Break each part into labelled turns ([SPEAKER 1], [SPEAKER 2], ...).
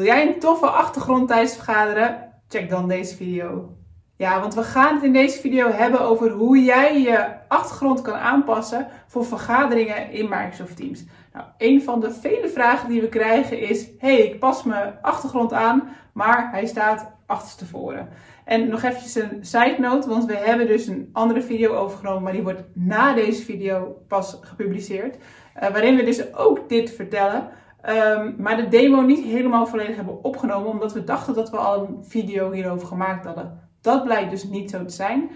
[SPEAKER 1] Wil jij een toffe achtergrond tijdens vergaderen? Check dan deze video. Ja, want we gaan het in deze video hebben over hoe jij je achtergrond kan aanpassen voor vergaderingen in Microsoft Teams. Nou, een van de vele vragen die we krijgen is: hey, ik pas mijn achtergrond aan, maar hij staat achterstevoren. En nog eventjes een side note, want we hebben dus een andere video overgenomen, maar die wordt na deze video pas gepubliceerd. Uh, waarin we dus ook dit vertellen. Um, maar de demo niet helemaal volledig hebben opgenomen, omdat we dachten dat we al een video hierover gemaakt hadden. Dat blijkt dus niet zo te zijn.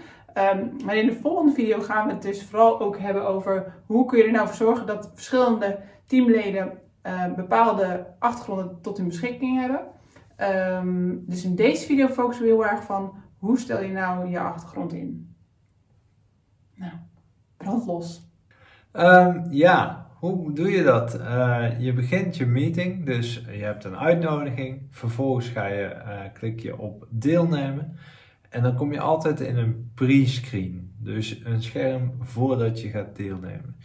[SPEAKER 1] Um, maar in de volgende video gaan we het dus vooral ook hebben over hoe kun je er nou voor zorgen dat verschillende teamleden uh, bepaalde achtergronden tot hun beschikking hebben. Dus in deze video focussen we heel erg van hoe stel je nou je achtergrond in. Nou, brand los.
[SPEAKER 2] Ja, hoe doe je dat? Uh, je begint je meeting, dus je hebt een uitnodiging. Vervolgens ga je, uh, klik je op deelnemen. En dan kom je altijd in een pre-screen, dus een scherm voordat je gaat deelnemen.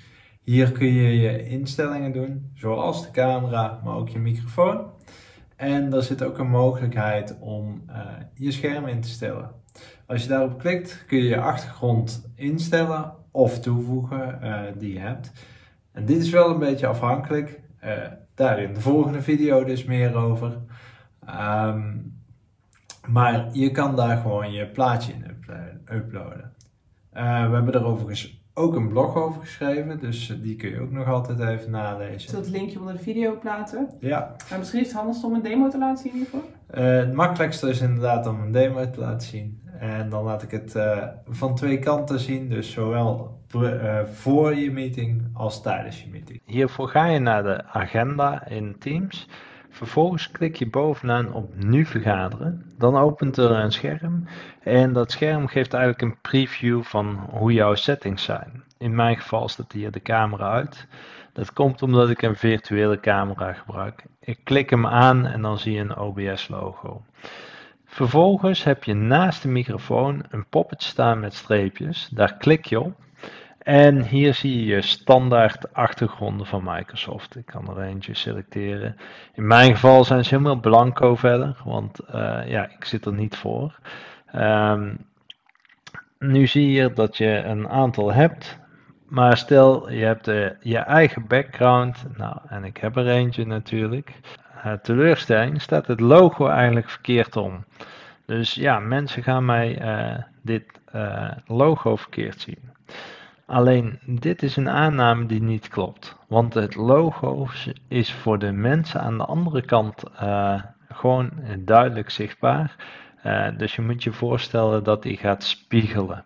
[SPEAKER 2] Hier kun je je instellingen doen, zoals de camera, maar ook je microfoon. En er zit ook een mogelijkheid om uh, je scherm in te stellen. Als je daarop klikt, kun je je achtergrond instellen of toevoegen die je hebt. En dit is wel een beetje afhankelijk. Uh, daar in de volgende video dus meer over. Um, maar je kan daar gewoon je plaatje in uploaden. Uh, we hebben er overigens ook een blog over geschreven, dus die kun je ook nog altijd even nalezen.
[SPEAKER 1] Zal het linkje onder de video plaatsen.
[SPEAKER 2] Ja.
[SPEAKER 1] Maar misschien is het handigst om een demo te laten zien hiervoor?
[SPEAKER 2] Uh, het makkelijkste is inderdaad om een demo te laten zien. En dan laat ik het uh, van twee kanten zien, dus zowel voor je meeting als tijdens je meeting. Hiervoor ga je naar de agenda in Teams. Vervolgens klik je bovenaan op Nu vergaderen. Dan opent er een scherm en dat scherm geeft eigenlijk een preview van hoe jouw settings zijn. In mijn geval staat hier de camera uit. Dat komt omdat ik een virtuele camera gebruik. Ik klik hem aan en dan zie je een OBS logo. Vervolgens heb je naast de microfoon een poppetje staan met streepjes. Daar klik je op en hier zie je standaard achtergronden van Microsoft. Ik kan er eentje selecteren. In mijn geval zijn ze helemaal blanco verder, want uh, ja, ik zit er niet voor. Um, nu zie je dat je een aantal hebt, maar stel je hebt uh, je eigen background, nou, en ik heb er eentje natuurlijk. Uh, teleurstelling staat het logo eigenlijk verkeerd om. Dus ja, mensen gaan mij dit logo verkeerd zien. Alleen dit is een aanname die niet klopt. Want het logo is voor de mensen aan de andere kant gewoon duidelijk zichtbaar. Dus je moet je voorstellen dat die gaat spiegelen.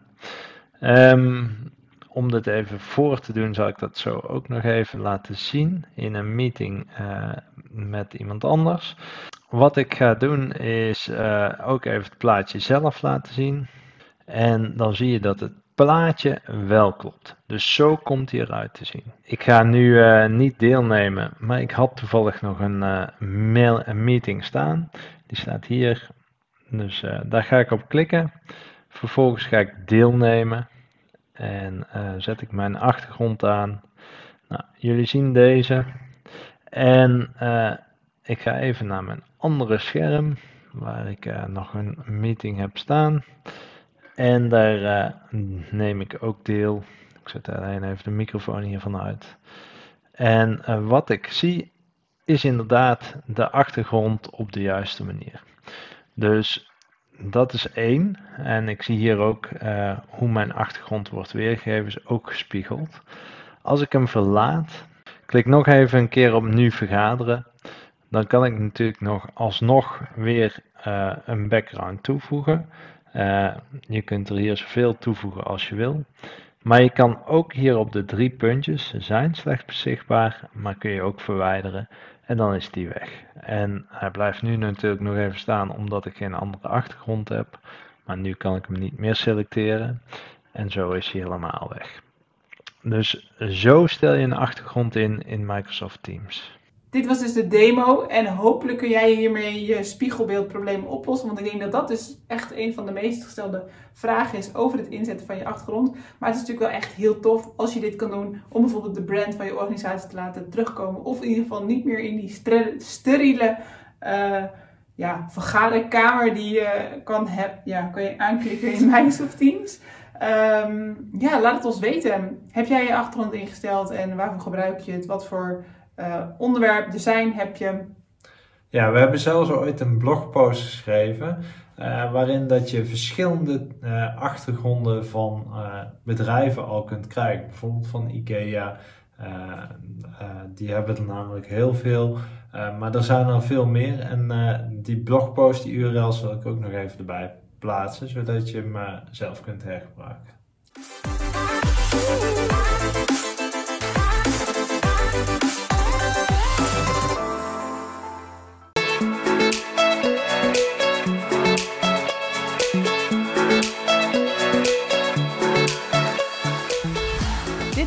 [SPEAKER 2] Um, om dit even voor te doen, zal ik dat zo ook nog even laten zien in een meeting met iemand anders. Wat ik ga doen is ook even het plaatje zelf laten zien. En dan zie je dat het plaatje wel klopt. Dus zo komt hij eruit te zien. Ik ga nu uh, niet deelnemen, maar ik had toevallig nog een, uh, mail, een meeting staan. Die staat hier. Dus daar ga ik op klikken. Vervolgens ga ik deelnemen. En zet ik mijn achtergrond aan. Nou, jullie zien deze. En ik ga even naar mijn andere scherm. Waar ik nog een meeting heb staan. En daar uh, neem ik ook deel. Ik zet alleen even de microfoon hiervan uit. En wat ik zie is inderdaad de achtergrond op de juiste manier. Dus dat is één. En ik zie hier ook hoe mijn achtergrond wordt weergegeven, is ook gespiegeld. Als ik hem verlaat, klik nog even een keer op nu vergaderen. Dan kan ik natuurlijk nog alsnog weer een background toevoegen. Uh, je kunt er hier zoveel toevoegen als je wil. Maar je kan ook hier op de drie puntjes, ze zijn slechts zichtbaar, maar kun je ook verwijderen. En dan is die weg. En hij blijft nu natuurlijk nog even staan omdat ik geen andere achtergrond heb. Maar nu kan ik hem niet meer selecteren. En zo is hij helemaal weg. Dus zo stel je een achtergrond in in Microsoft Teams.
[SPEAKER 1] Dit was dus de demo en hopelijk kun jij hiermee je spiegelbeeldprobleem oplossen. Want ik denk dat dat dus echt een van de meest gestelde vragen is over het inzetten van je achtergrond. Maar het is natuurlijk wel echt heel tof als je dit kan doen om bijvoorbeeld de brand van je organisatie te laten terugkomen. Of in ieder geval niet meer in die steriele uh, ja, vergaderkamer die je kan, heb, ja, kan je aanklikken in Microsoft Teams. Um, ja, laat het ons weten. Heb jij je achtergrond ingesteld en waarvoor gebruik je het? Wat voor uh, onderwerp, design heb je?
[SPEAKER 2] Ja, we hebben zelfs ooit een blogpost geschreven. Uh, waarin dat je verschillende uh, achtergronden van bedrijven al kunt krijgen. Bijvoorbeeld van IKEA. die hebben er namelijk heel veel. maar er zijn er veel meer. En die blogpost, die URL, zal ik ook nog even erbij plaatsen. Zodat je hem zelf kunt hergebruiken.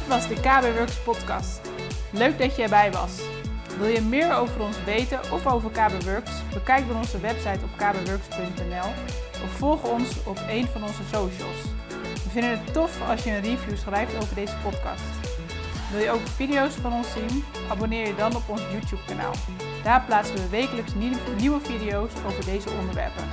[SPEAKER 1] was de KB Works podcast. Leuk dat je erbij was. Wil je meer over ons weten of over KB Works? Bekijk dan onze website op kbworks.nl of volg ons op een van onze socials. We vinden het tof als je een review schrijft over deze podcast. Wil je ook video's van ons zien? Abonneer je dan op ons YouTube kanaal. Daar plaatsen we wekelijks nieuwe video's over deze onderwerpen.